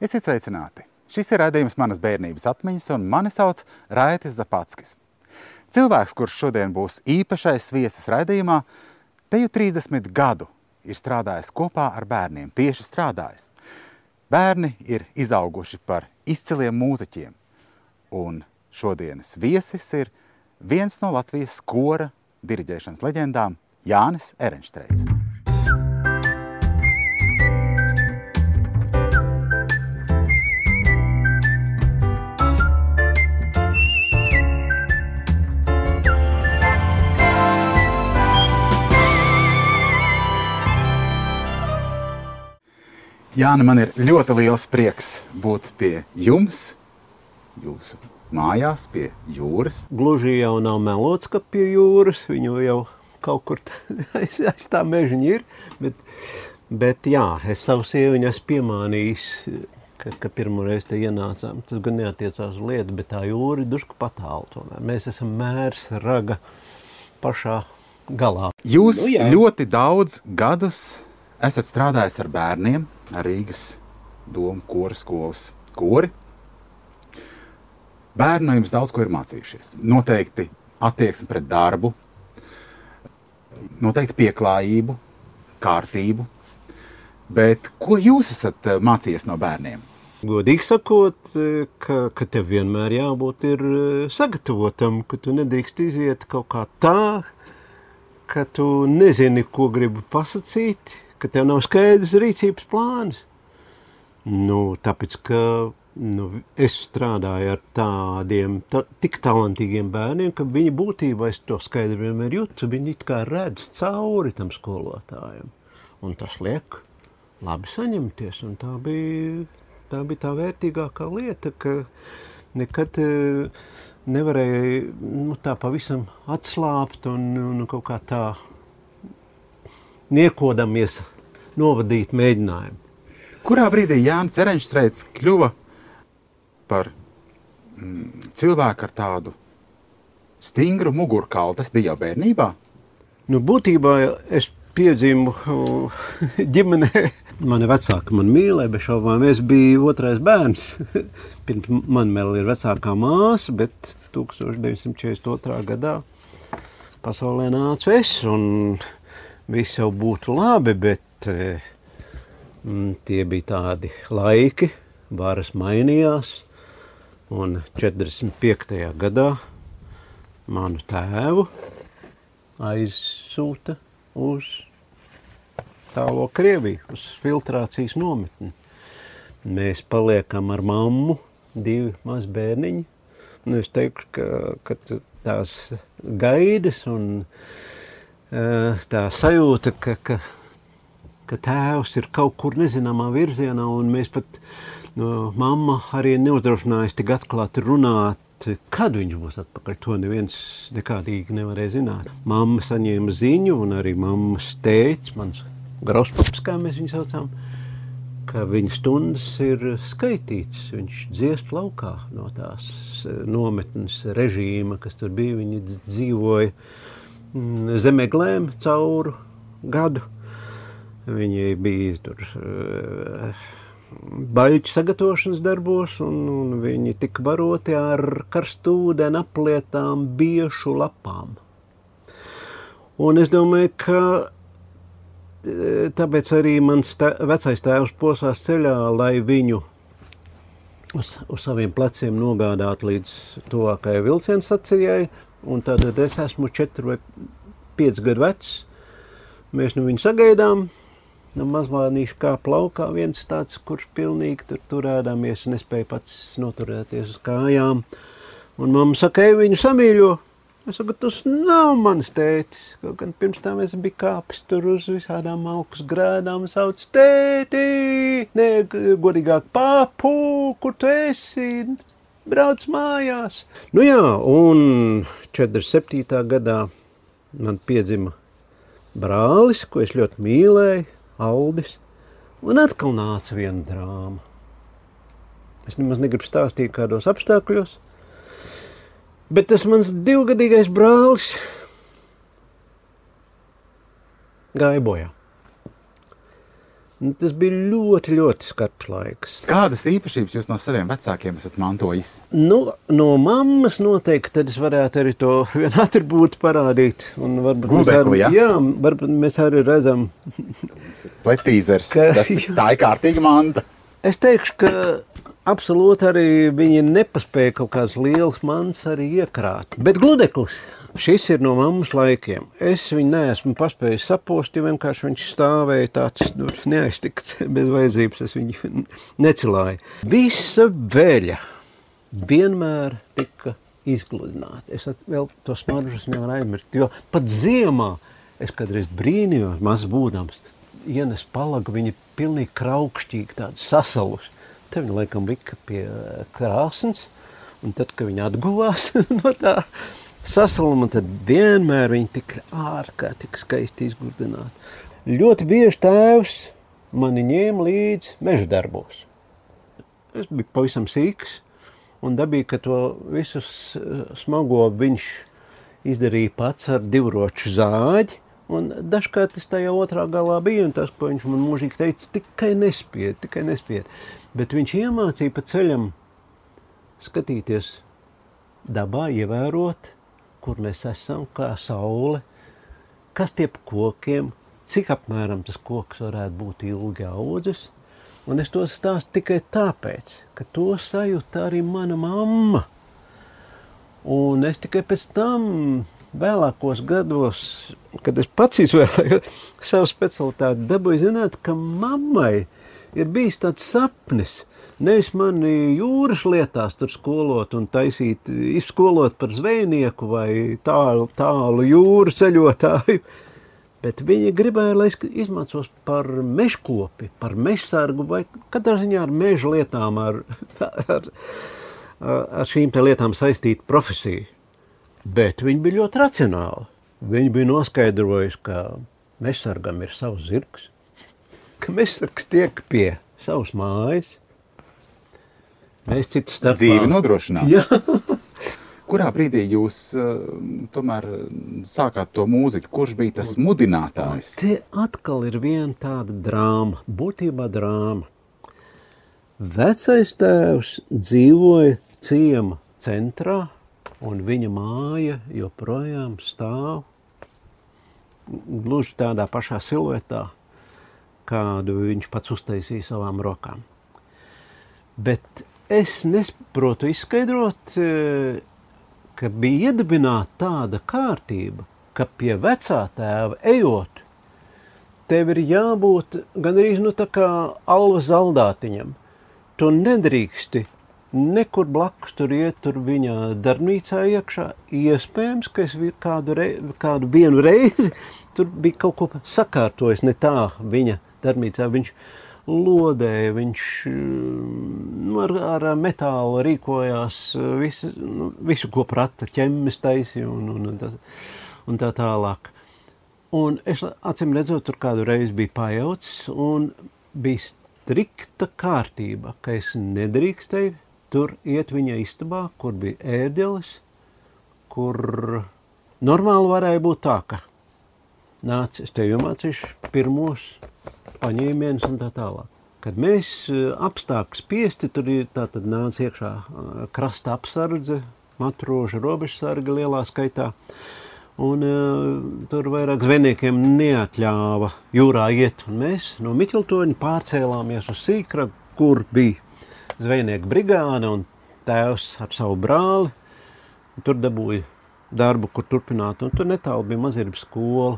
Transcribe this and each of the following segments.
Esiet sveicināti! Šis ir raidījums manas bērnības atmiņas, un mani sauc Raitis Zapatskis. Cilvēks, kurš šodien būs īpašais viesis raidījumā, te jau 30 gadu ir strādājis kopā ar bērniem, tieši strādājis. Bērni ir izauguši par izciliem mūziķiem, un šodienas viesis ir viens no Latvijas kora diriģēšanas leģendām Jānis Erenštreits. Jāni, man ir ļoti liels prieks būt pie jums, jūsu mājās, pie jūras. Gluži jau nav melots, ka pie jūras viņu jau kaut kur aiz, aiz tā mežiņa ir. Bet, bet jā, es savu sieviņu esmu piemānījis, ka, ka pirmo reizi te ienācām. Tas gan neatiecās uz lietu, bet tā jūra ir drusku patālu. Mēs esam mērs raga pašā galā. Jūs nu, jā. ļoti daudz gadus esat strādājis ar bērniem, Rīgas domu kora skolas kori. Bērni no jums daudz ko ir mācījušies. Noteikti attieksmi pret darbu, noteikti pieklājību, kārtību. Bet ko jūs esat eh, mācījies no bērniem? Godīgi sakot, eh, ka, ka tev vienmēr jābūt eh, sagatavotam, ka tu nedrīkst iziet kaut kā tā, ka tu nezini, ko gribi pasakīt, ka tev nav skaidrs rīcības plāns. Nu, tāpēc, ka nu, es strādāju ar tādiem ta, tik talantīgiem bērniem, ka viņi būtībā to skaidri vienmēr jūtu. Viņi it kā redz cauri tam skolotājam. Un tas liek labi saņemties. Un tā bija, tā bija tā vērtīgākā lieta, ka nekad eh, nevarēja nu, tā pavisam atslābt un, un kaut kā tā niekodamies novadīt mēģinājumu. Kurā brīdī Jānis Erenšstreits kļuva par mm, cilvēku ar tādu stingru mugurkaulu? Tas bija jau bērnībā? Nu, būtībā es piedzimu uh, ģimenē. Mani vecāki man mīlēja, bet šaubām es biju otrais bērns. Pirms man vēl ir vecākā māsa, bet 1942. gadā pasaulē nācu es. Un viss jau būtu labi, bet e, mm, tie bija tādi laiki, varas mainījās. Un 45. gadā manu tēvu aizsūta uz tālo Krieviju, uz filtrācijas nometni. Mēs paliekam ar mammu, divi mazi bērniņi. Un es teiktu, ka, ka tās gaidas un Eh, tā sajūta, ka, ka, ka tēvs ir kaut kur nezināmā virzienā, un mēs pat, no, mamma arī neuzdrošinājās tik atklāti runāt, kad viņš būs atpakaļ. To neviens nekādīgi nevarēja zināt. Mamma saņēma ziņu, un arī mammas tēvs, mans grospaps, kā mēs viņu saucām, ka viņa stundas ir skaitītas. Viņš dziest laukā no tās nometnes režīma, kas tur bija. Viņi dzīvoja Mm, zemeglēm cauru gadu. Viņi bija tur uh, baļķu sagatavošanas darbos, un, un viņi tika baroti ar karstu ūdeni aplietām biešu lapām. Un es domāju, ka eh, tāpēc arī mans tā, vecais tēvs posās ceļā, lai viņu uz, uz saviem pleciem nogādātu līdz tuvākajai vilcienu stacijai, Un tad es esmu četri vai pieci gadu vecs. Mēs nu viņu sagaidām. Nu, Mazvānīši kā plaukā viens tāds, kurš pilnīgi tur turēdāmies, nespēja pats noturēties uz kājām. Un mamma saka, ej viņu samīļo. Es saku, tas nav mans tētis. Kaut gan pirms tam es biju kāpis tur uz visādām augstas grēdām, sauc tēti, nē, godīgāk papu, kur tu esi? Brauc mājās. Nu jā, un 47. gadā man piedzima brālis, ko es ļoti mīlēju, Aldis, un atkal nāca viena drāma. Es nemaz negribu stāstīt kādos apstākļos, bet tas mans divgadīgais brālis gāja bojā. Tas bija ļoti, ļoti skarbs laiks. Kādas īpašības jūs no saviem vecākiem esat mantojis? Nu, no mammas noteikti tad es varētu arī to vienu attribūtu parādīt. Arī, ja? jā, varbūt mēs arī redzam. Pletīzers, Ka- tas tā ir kārtīga manta. Es teikšu, ka absolūti arī viņi nepaspēja kaut kādas lielas manas arī iekrāt. Bet gludeklis. Šis ir no mammas laikiem. Es viņu neesmu paspējis sapost, jo vienkārši viņš stāvēja tāds nu, neaiztikts bez vajadzības. Es viņu necilāju. Visa veļa vienmēr tika izgludināta. Es vēl to smaržas nevaru aizmirst. Jo pat ziemā es kādreiz brīnījos, maz būdams, ienes palagu, viņa pilnīgi kraukšķīgi tāda sasalus. Te viņa laikam lika pie eh, krāsnes, un tad, kad viņa atguvās no tā sasaluma, tad vienmēr viņa tika ārkārtīgi skaisti izgludināta. Ļoti bieži tēvs mani ņēma līdzi meža darbos. Es biju pavisam sīgs un dabīju, ka to visu smago viņš izdarīja pats ar divroču zāģi. Un dažkārt es tajā otrā galā biju, un tas, ko viņš man mūžīgi teica, tikai nespied, tikai nespied. Bet viņš iemācīja pa ceļam skatīties dabā, ievērot, kur mēs esam, kā saule, kas tie kokiem, cik apmēram tas koks varētu būt ilgi audzis. Un es to stāstu tikai tāpēc, ka to sajūta arī mana mamma. Un es tikai pēc tam, vēlākos gados, kad es pats izvēlējos savu specialitāti, dabūju zināt, ka mammai ir bijis tāds sapnis. Nevis mani jūras lietās tur skolot un taisīt, izskolot par zvejnieku vai tālu, tālu jūru ceļotāju, bet viņa gribēja, lai es izmācos par mežkopi, par mežsargu vai katrā ziņā ar meža lietām, ar, ar, ar šīm lietām saistītu profesiju. Bet viņi bija ļoti racionāli. Viņi bija noskaidrojuši, ka mežsargam ir savs zirgs, ka mežsargs tiek pie savas mājas. Mēs citu starpā Dzīvi nodrošināt. Jā, Kurā brīdī jūs uh, tomēr sākāt to mūziku? Kurš bija tas mudinātājs? Te atkal ir viena tāda drāma, būtībā drāma. Vecais tēvs dzīvoja ciema centrā, un viņa māja joprojām stāv gluži tādā pašā siluetā, kādu viņš pats uztaisīja savām rokām. Bet es nesaprotu izskaidrot, eh, ka bija iedibināta tāda kārtība, ka pie vecā tēva ejot, tev ir jābūt gandrīz nu, tā kā alva zaldātiņam. Tu nedrīksti nekur blakus tur iet, tur viņa darbnīcā iekšā. Iespējams, ka es kādu, rei, kādu vienu reizi tur bija kaut ko sakārtojis ne tā viņa darbnīcā. Viņš lodēja, viņš nu, ar, ar metālu rīkojās, visu, nu, visu ko prata ķemmes taisīja un, un, un, tas, un tā tālāk. Un es acīm redzot, tur kādu reizi biju pajaucis, un bija strikta kārtība, ka es nedrīkstēju tur iet viņa istabā, kur bija ēdelis, kur normāli varēja būt tā, ka nāc, es tev iemācīšu pirmos paņēmienus un tā tālāk. Kad mēs eh, apstākļus spiesti, tur ir tātad nāca iekšā eh, krasta apsardze, matroža robežsarga lielā skaitā. Un uh, tur vairāk zvejniekiem neatļāva jūrā iet. Un mēs no Miķeltoņa pārcēlāmies uz Sīkragu, kur bija zvejnieku brigāde un tēvs ar savu brāli. Tur dabūja darbu, kur turpināt. Un tur netālu bija mazības skola.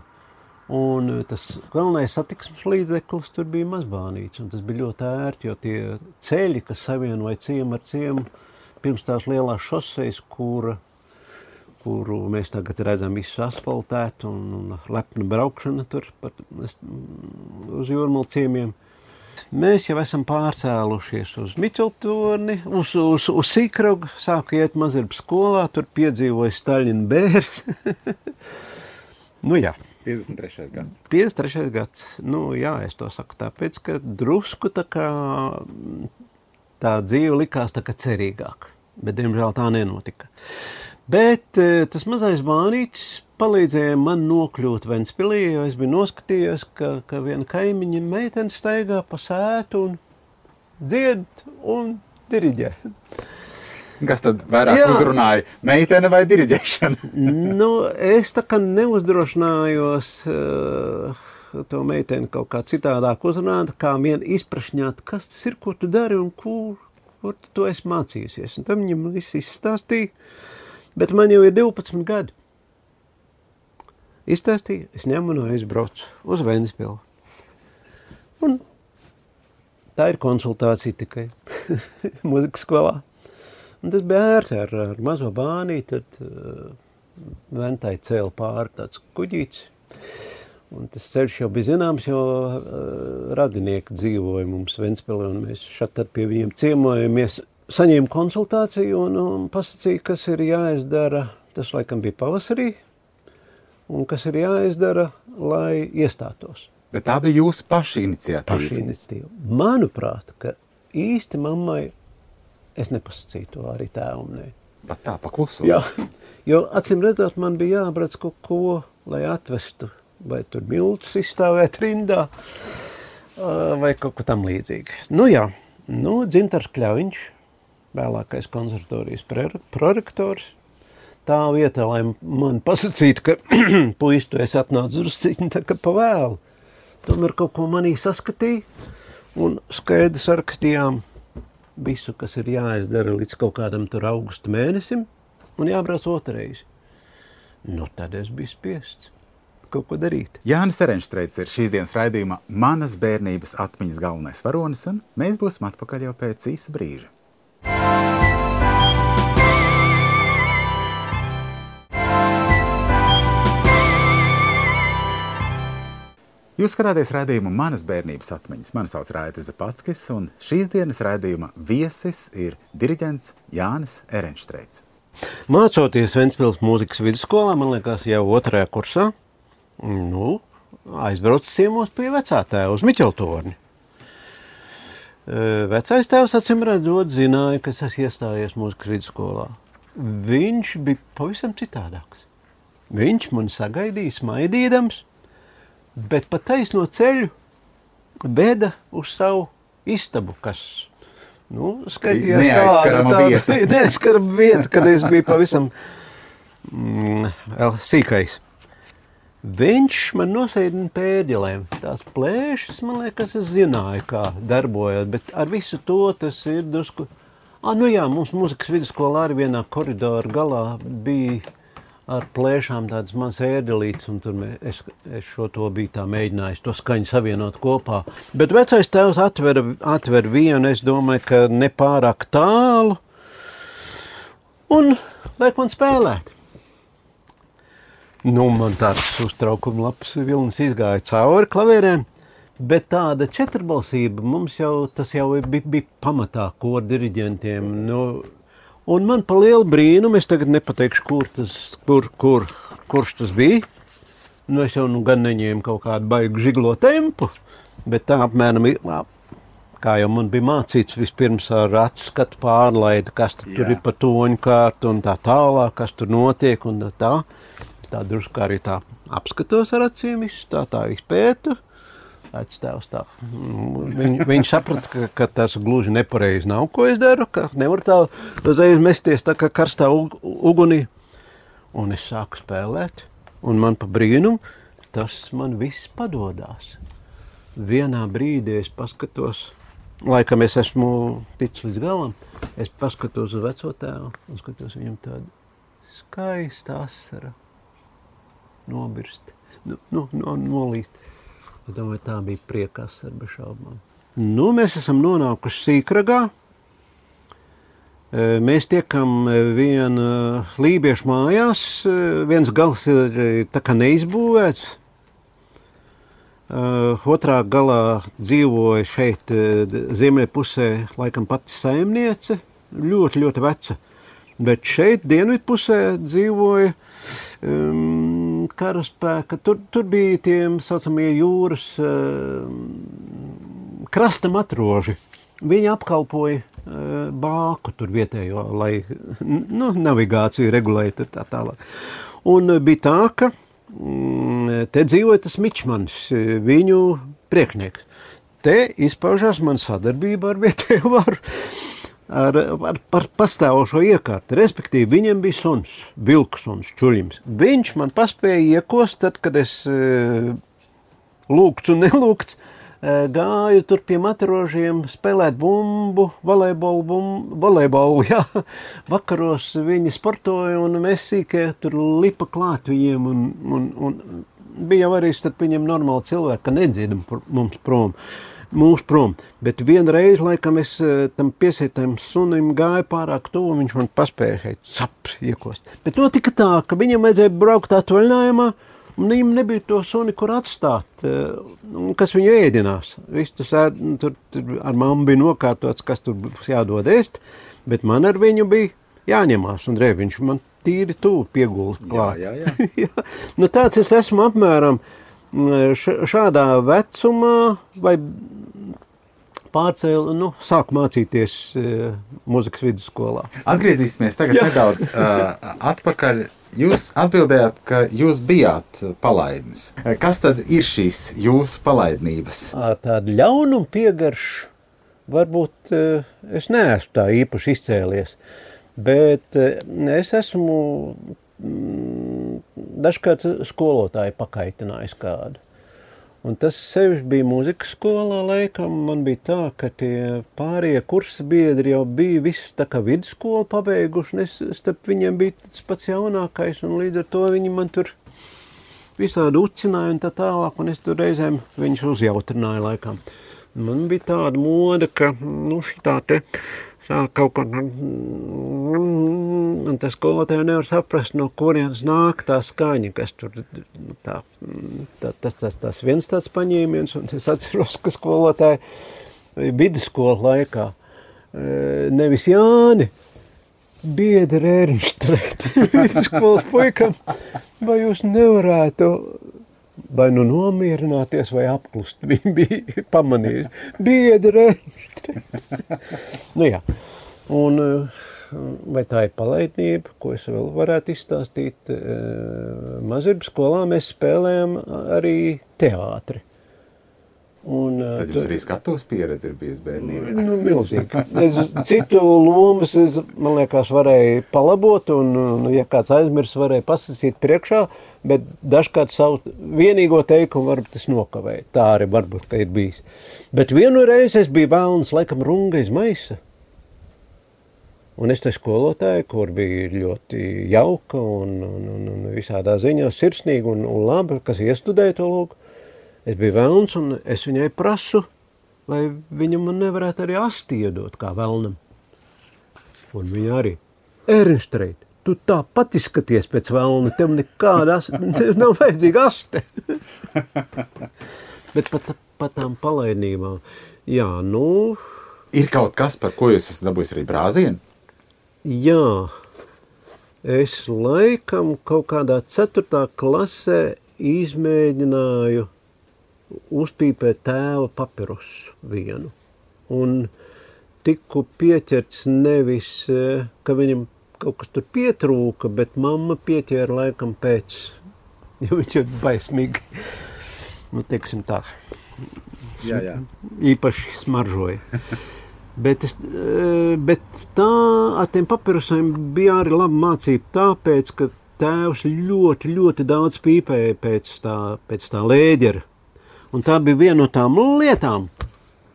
Un eh, tas galvenais satiksmes līdzeklis tur bija mazbānīts. Tas bija ļoti ērti, jo tie ceļi, kas savienoja ciemu ar ciemu, pirms tās lielās šoseis, kura kuru mēs tagad redzam, visu asfaltētu un, un lepnu braukšanu tur pat, mm, uz jūrmālu ciemiemiem. Mēs jau esam pārcēlušies uz Miķeltoni, uz, uz, uz Sīkragu, sāku iet mazirbu skolā, tur piedzīvoju Staļina bērs. nu jā, 53. gads. 53. gads. Nu jā, es to saku tāpēc, ka drusku tā kā tā dzīve likās tā cerīgāk, bet diemžēl tā nenotika. Bet eh, tas mazais bērnītis palīdzēja man nokļūt Ventspilī, jo es biju noskatījies, ka, ka viena kaimiņa meitene staigā pa sētu un dzied un diriģē. Kas tad vairāk Jā. uzrunāja? Meitene vai diriģēšana? nu, es tā kā neuzdrošinājos uh, to meiteni kaut kā citādāk uzrunāt, kā vien izprašņāt, kas tas ir, ko tu dari un kur, kur tu to esi mācījusies. Un tam viņam viss izstāstīja, bet man jau ir 12 gadi. Izstāstīja, es ņemu un aizbraucu uz Ventspilu. Un tā ir konsultācija tikai mūzikas skolā. Un tas bija ērti ar, ar mazo bāni, tad uh, ventai cēla pāri tāds kuģīts. Un tas ceļš jau bija zināms, jo uh, radinieki dzīvoja mums Ventspilī, un mēs tad pie viņiem ciemojamies. Saņēmu konsultāciju un, un pasacīja, kas ir jāizdara, tas laikam bija pavasarī, un kas ir jāizdara, lai iestātos. Bet tā bija jūsu paša iniciatīva. Paša iniciatīva. Manuprāt, ka īsti mammai es nepasacīju to arī tēvam. Ne. Bet tā, pakluso. Jā, jo acīm redzot, man bija jābrauc kaut ko, lai atvestu, vai tur miltus izstāvēt rindā, vai kaut ko tam līdzīgu. Nu jā, nu, Dzintars Kļaviņš, vēlākais konservatorijas prorektors, tā vietā, lai man pasacītu, ka puiši, tu esi atnācis drusciņi tā kā pa vēlu. Tomēr kaut ko manī saskatīja un skaidri sarakstījām visu, kas ir jāizdara līdz kaut kādam tur augusta mēnesim, un jābrauc otrreiz. Nu, tad es biju spiests kaut ko darīt. Jānis Erenštreits ir šīs dienas raidījuma manas bērnības atmiņas galvenais varonis, un mēs būsim atpakaļ jau pēc īsa brīža. Jūs skatāties raidījumu manas bērnības atmiņas. Mani sauc Raita Zapatskis, un šīs dienas raidījuma viesis ir diriģents Jānis Erenštreits. Mācoties Ventspils mūzikas vidusskolā, man liekas, jau otrajā kursā, nu, aizbraucu ciemos pie vecā tēva uz Miķeltorni. E, Vecais tēvs, acīm redzot, zināja, ka es esmu iestājies mūzikas vidusskolā. Viņš bija pavisam citādāks. Viņš man sagaidīja smaidīdams, bet pa taisno ceļu veda uz savu istabu, kas nu, skaitījās Neaizskarama vieta. neaizskarama vieta, kad es biju pavisam mm, sīkais. Viņš man nosēdina pēdēlēm. Tās plēšas, man liekas, es zināju, kā darbojas, bet ar visu to tas ir drusku. Ah, nu jā, mums mūzikas vidusskolā arī vienā koridora galā bija ar plēšām tādas mazas ēdelītes, un tur es, es šo to biju tā mēģinājis, to skaņu savienot kopā. Bet vecais tēvs atver, atver vienu, es domāju, ka nepārāk tālu, un liek man spēlēt. Nu, man tāds uztraukuma labs vilnis izgāja cauri klavierēm, bet tāda četrbalsība mums jau, tas jau bija, bija pamatā kor diriģentiem. Nu, un man pa lielu brīnumu, es tagad nepateikšu, kur tas, kur, kur, kurš tas bija. Nu, es jau nu gan neņēmu kaut kādu baigu žiglo tempu, bet tā apmēram, kā jau man bija mācīts, vispirms ar acu skatu pārlaidi, kas tur, Jā. ir pa toņu kārtu un tā tālāk, kas tur notiek un tā tā. Tā drusku arī tā apskatos ar acīm, visu tā tā izpētu. Vectēvs tā. Mm, Viņ, viņš saprata, ka, ka tas gluži nepareizi nav, ko es daru, ka nevar tā uzreiz mesties tā kā karstā ug, ugunī. Un es sāku spēlēt, un man pa brīnumu tas man viss padodas. Vienā brīdī es paskatos, laikam es esmu ticis līdz galam, es paskatos uz veco tēvu un skatos viņam tādu skaistu asaru nobirst, nu, nu, no, nolīst. Es domāju, tā bija prieka asara bez šaubām. Nu, mēs esam nonākuši sīkragā. E, Mēs tiekam e, viena lībiešu mājās. Viens gals ir neizbūvēts. Otrā galā dzīvoja šeit, ziemeļpusē, laikam pati saimniece, ļoti, ļoti veca. Bet šeit, dienvidpusē, dzīvoja um, karaspēka. Tur, tur bija tie saucamie jūras um, krasta matroži. Viņi apkalpoja bāku tur vietējo, lai nu, navigāciju regulētu tā tālāk. Un bija tā, ka mm, te dzīvoja tas Mičmans, viņu priekšnieks. Te izpaužās man sadarbība ar vietējo varu ar, ar, ar pastāvošo iekārtu. Respektīvi, viņam bija suns, vilku suns, čuļņš. Viņš man paspēja iekost, tad, kad es e, lūgts un nelūgts. E, gāju tur pie matarožiem, spēlēt bumbu, volejbolu, bumbu, volejbolu jā. Vakaros viņi sportoja un mēs sīkē tur lipa klāt viņiem un, un, un bija arī starp viņiem normāli cilvēki, ka nedzird mums prom. Uh, mūs prom. Bet vienreiz, laikam, es eh, tam piesietam sunim gāju pārāk tuvu, viņš man paspēja šeit saps iekost. Bet notika tā, ka viņam vajadzēja braukt atvaļinājumā, un viņam nebija to suni, kur atstāt, eh, kas viņu ēdinās. Viss tas ēd, tur, tur ar mammu bija nokārtots, kas tur būs jādod ēst, bet man ar viņu bija jāņemās, un re, viņš man tīri tuvu piegulst klāt. Jā, jā, jā. jā. Nu, tāds es esmu apmēram šādā vecumā, vai pārcēla, nu, sāk mācīties uh, muzikas vidusskolā. Atgriezīsimies tagad Jā. nedaudz uh, atpakaļ. Jūs atbildējāt, ka jūs bijāt palaidnis. Kas tad ir šīs jūsu palaidnības? Tāda ļaunuma piegarša varbūt uh, es neesmu tā īpaši izcēlies, bet uh, es esmu mm, dažkārt skolotāju pakaitinājis kādu. Un tas sevišķi bija mūzikas skolā laikam. Man bija tā, ka tie pārējie kursa biedri jau bija visi tā kā vidusskolu pabeiguši, es starp viņiem biju tas pats jaunākais, un līdz ar to viņi man tur visādi ucināja un tā tālāk, un es tur reizēm viņus uzjautrināju laikam. Man bija tāda moda, ka, nu, šitā te sāk kaut ko, un tas skolotāji nevar saprast, no kurienes nāk tā skaņa, tur, tā, tā, tas, tas, tas viens tāds paņēmiens, un es atceros, ka skolotāji vidusskola laikā, nevis Jāni, biedri Ernštrēt, vidusskolas puikam, vai jūs nevarētu vai nu nomierināties, vai apklust. Viņi bija pamanījuši, biedri nu, jā. Un, eh, vai tā ir palaidnība, ko es vēl varētu izstāstīt? Eh, Mazurbi skolā mēs spēlējam arī teātri. Un, eh, Tad jums arī skatuves pieredze ir bijusi bērnībā. Nu, milzīgi. Es citu lomas, es, man liekas, varēju palabot, un, un ja kāds aizmirs, varēja pasasīt priekšā, bet dažkārt savu vienīgo teikumu varbūt tas nokavēja. Tā arī varbūt, ka ir bijis. Bet vienu reizi es biju vēlns, laikam, runga iz maisa. Un es te skolotāju, kur bija ļoti jauka un, un, un, un visādā ziņā sirsnīga un, un laba, kas iestudēja to lūgu. Es biju vēlns, un es viņai prasu, vai viņa man nevarētu arī asti iedot kā vēlnam. Un viņa arī, Ernstreit, tu tāpat izskaties pēc vēlna, tev nekāda tev nav vajadzīga aste. Bet pat, pat tām palaidnībām, jā, nu... Ir kaut kas, par ko jūs esat dabūjis arī brāzienu? Jā, es laikam kaut kādā ceturtā klasē izmēģināju uzpīpēt tēva papirosu vienu. Un tiku pieķerts nevis, eh, ka viņam kaut kas tur pietrūka, bet mamma pieķēra laikam pēc, jo viņš ir baismīgi, nu teiksim tā, jā, jā. īpaši smaržoja. Bet, es, eh, bet tā ar tiem papirosiem bija arī laba mācība, tāpēc, ka tēvs ļoti, ļoti daudz pīpēja pēc tā, pēc tā lēģera. Un tā bija viena no tām lietām,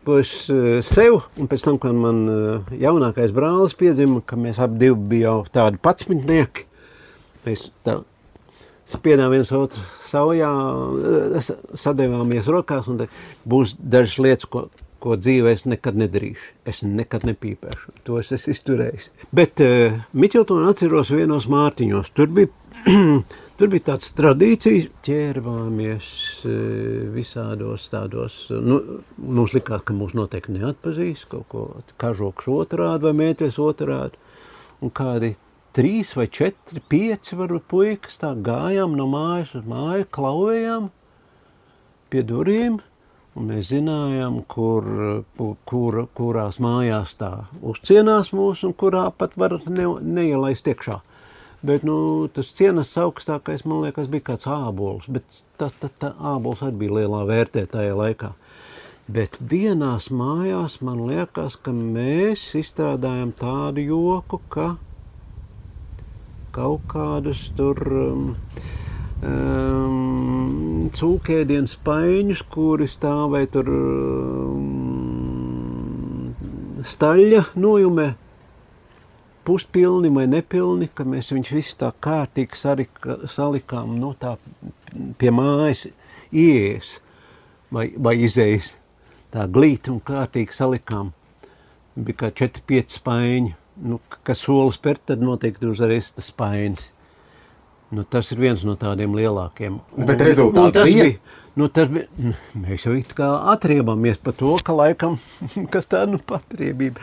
ko es uh, sev, un pēc tam, kad man uh, jaunākais brālis piedzima, ka mēs abi divi bijām tādi patsmitnieki, mēs tā spiedām viens otru savajā, uh, sadevāmies rokās, un būs dažas lietas, ko, ko dzīvē es nekad nedarīšu. Es nekad nepīpēšu. To es esmu izturējis. Bet uh, Miķeltonu atceros vienos mārtiņos. Tur bija Tur bija tāds tradīcijas, ķērvāmies e, visādos tādos, nu, mums likās, ka mūs noteikti neatpazīs, kaut ko kažoks otrādi vai mēties otrādi, un kādi trīs vai četri, pieci varbūt puikas tā gājām no mājas uz māju, klauvējām pie durvīm, mēs zinājām, kur, kur, kurās mājās tā uzcienās mūs un kurā pat var ne, neielaist iekšā. Bet nu, tas cienas augstākais, man liekas, bija kāds ābols, bet tas tā, tā, ābols arī bija lielā vērtē tajā laikā. Bet vienās mājās man liekas, ka mēs izstrādājam tādu joku, ka kaut kādus tur um, um, cūkēdienas paiņus, kuri stāvēja tur um, staļļa nojumē, puspilni vai nepilni, ka mēs viņus visus tā kārtīgi sarika, salikām no nu, tā pie mājas ieejas vai, vai izējas. Tā glīti un kārtīgi salikām. Bija kā 4-5 spaiņi. Nu, kas solis spērt, tad noteikti uzreiz tas spainis. Nu, tas ir viens no tādiem lielākiem. Bet rezultāts tas bija? Nu, tas bija nu, mēs jau it kā atriebamies par to, ka laikam, kas tā nu patriebība.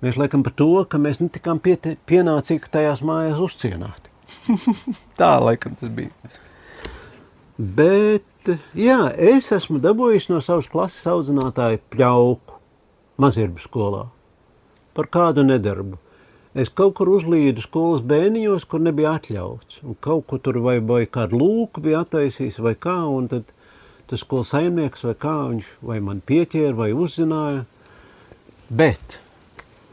Mēs laikam par to, ka mēs netikām pienācīgi tajās mājās uzcienāti. tā laikam tas bija. Bet, jā, es esmu dabūjis no savas klases audzinātāja pļauku mazirbu skolā par kādu nedarbu es kaut kur uzlīdu skolas bērniņos, kur nebija atļauts. Un kaut kur tur vai, vai kādu lūku bija attaisījis vai kā, un tad tas skolas saimnieks vai kā viņš vai man pieķēra vai uzzināja. Bet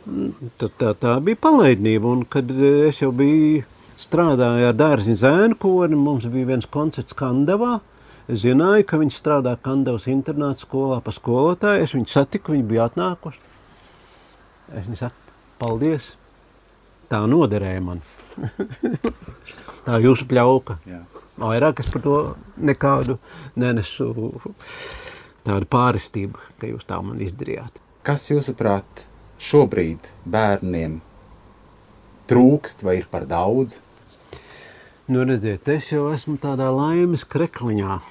mm, tā, tā, bija palaidnība, un kad es jau biju strādāju ar dārziņu zēnu kori, mums bija viens koncerts Kandavā, Es zināju, ka viņi strādā Kandavas internāta skolā pa skolotāju. Es viņu satiku, viņi bija atnākuši. Es viņu saku, paldies! tā noderēja man. tā jūsu pļauka. Jā. Vairāk es par to nekādu nenesu tādu pāristību, ka jūs tā man izdarījāt. Kas jūsuprāt šobrīd bērniem trūkst vai ir par daudz? Nu, redziet, es jau esmu tādā laimes krekliņā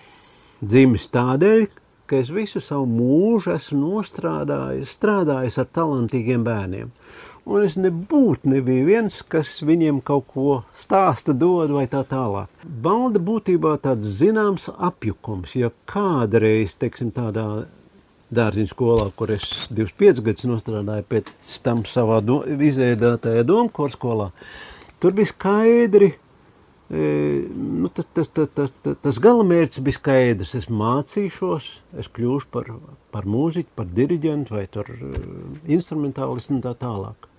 dzimis tādēļ, ka es visu savu mūžu esmu nostrādājis, strādājis ar talantīgiem bērniem. Un es nebūtu nebija viens, kas viņiem kaut ko stāsta, dod vai tā tālāk. Balda būtībā tāds zināms apjukums, ja kādreiz, teiksim, tādā dārziņu skolā, kur es 25 gadus nostrādāju pēc tam savā do, izēdātajā domkor skolā, tur bija skaidri, e, nu, tas, tas, tas, tas, tas, tas galamērķis bija skaidrs. Es mācīšos, es kļūšu par, par mūziķu, par diriģentu vai tur e, instrumentālistu un tā tālāk.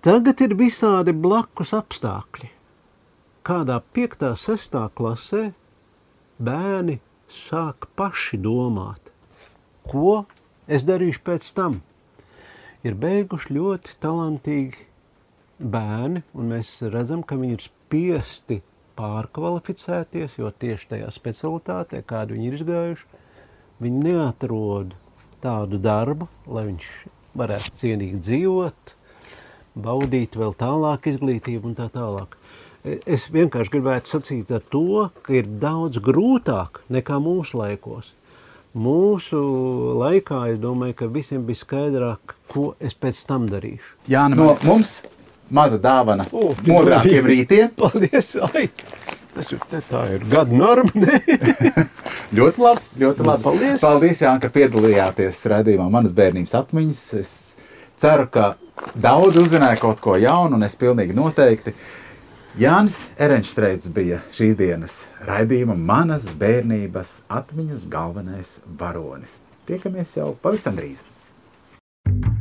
Tagad ir visādi blakus apstākļi. Kādā 5. un 6. klasē bērni sāk paši domāt, ko es darīšu pēc tam. Ir beiguši ļoti talantīgi bērni, un mēs redzam, ka viņi ir spiesti pārkvalificēties, jo tieši tajā specialitātē, kādu viņi ir izgājuši, viņi neatrod tādu darbu, lai viņš varētu cienīgi dzīvot, baudīt vēl tālāk izglītību un tā tālāk. E, es vienkārši gribētu sacīt ar to, ka ir daudz grūtāk nekā mūsu laikos. Mūsu laikā es domāju, ka visiem bija skaidrāk, ko es pēc tam darīšu. Jā, no mums maza dāvana modrākiem rītiem. Paldies! Ai. Tas ir, tā ir gada norma. ļoti labi. Ļoti labi. Paldies, Paldies Jānis, ka piedalījāties redzējumā manas bērnības atmiņas. Es ceru, ka daudz uzzināja kaut ko jaunu, un es pilnīgi noteikti. Jānis Erenšteits bija šīs dienas raidījuma manas bērnības atmiņas galvenais varonis. Tiekamies jau pavisam drīz! thank you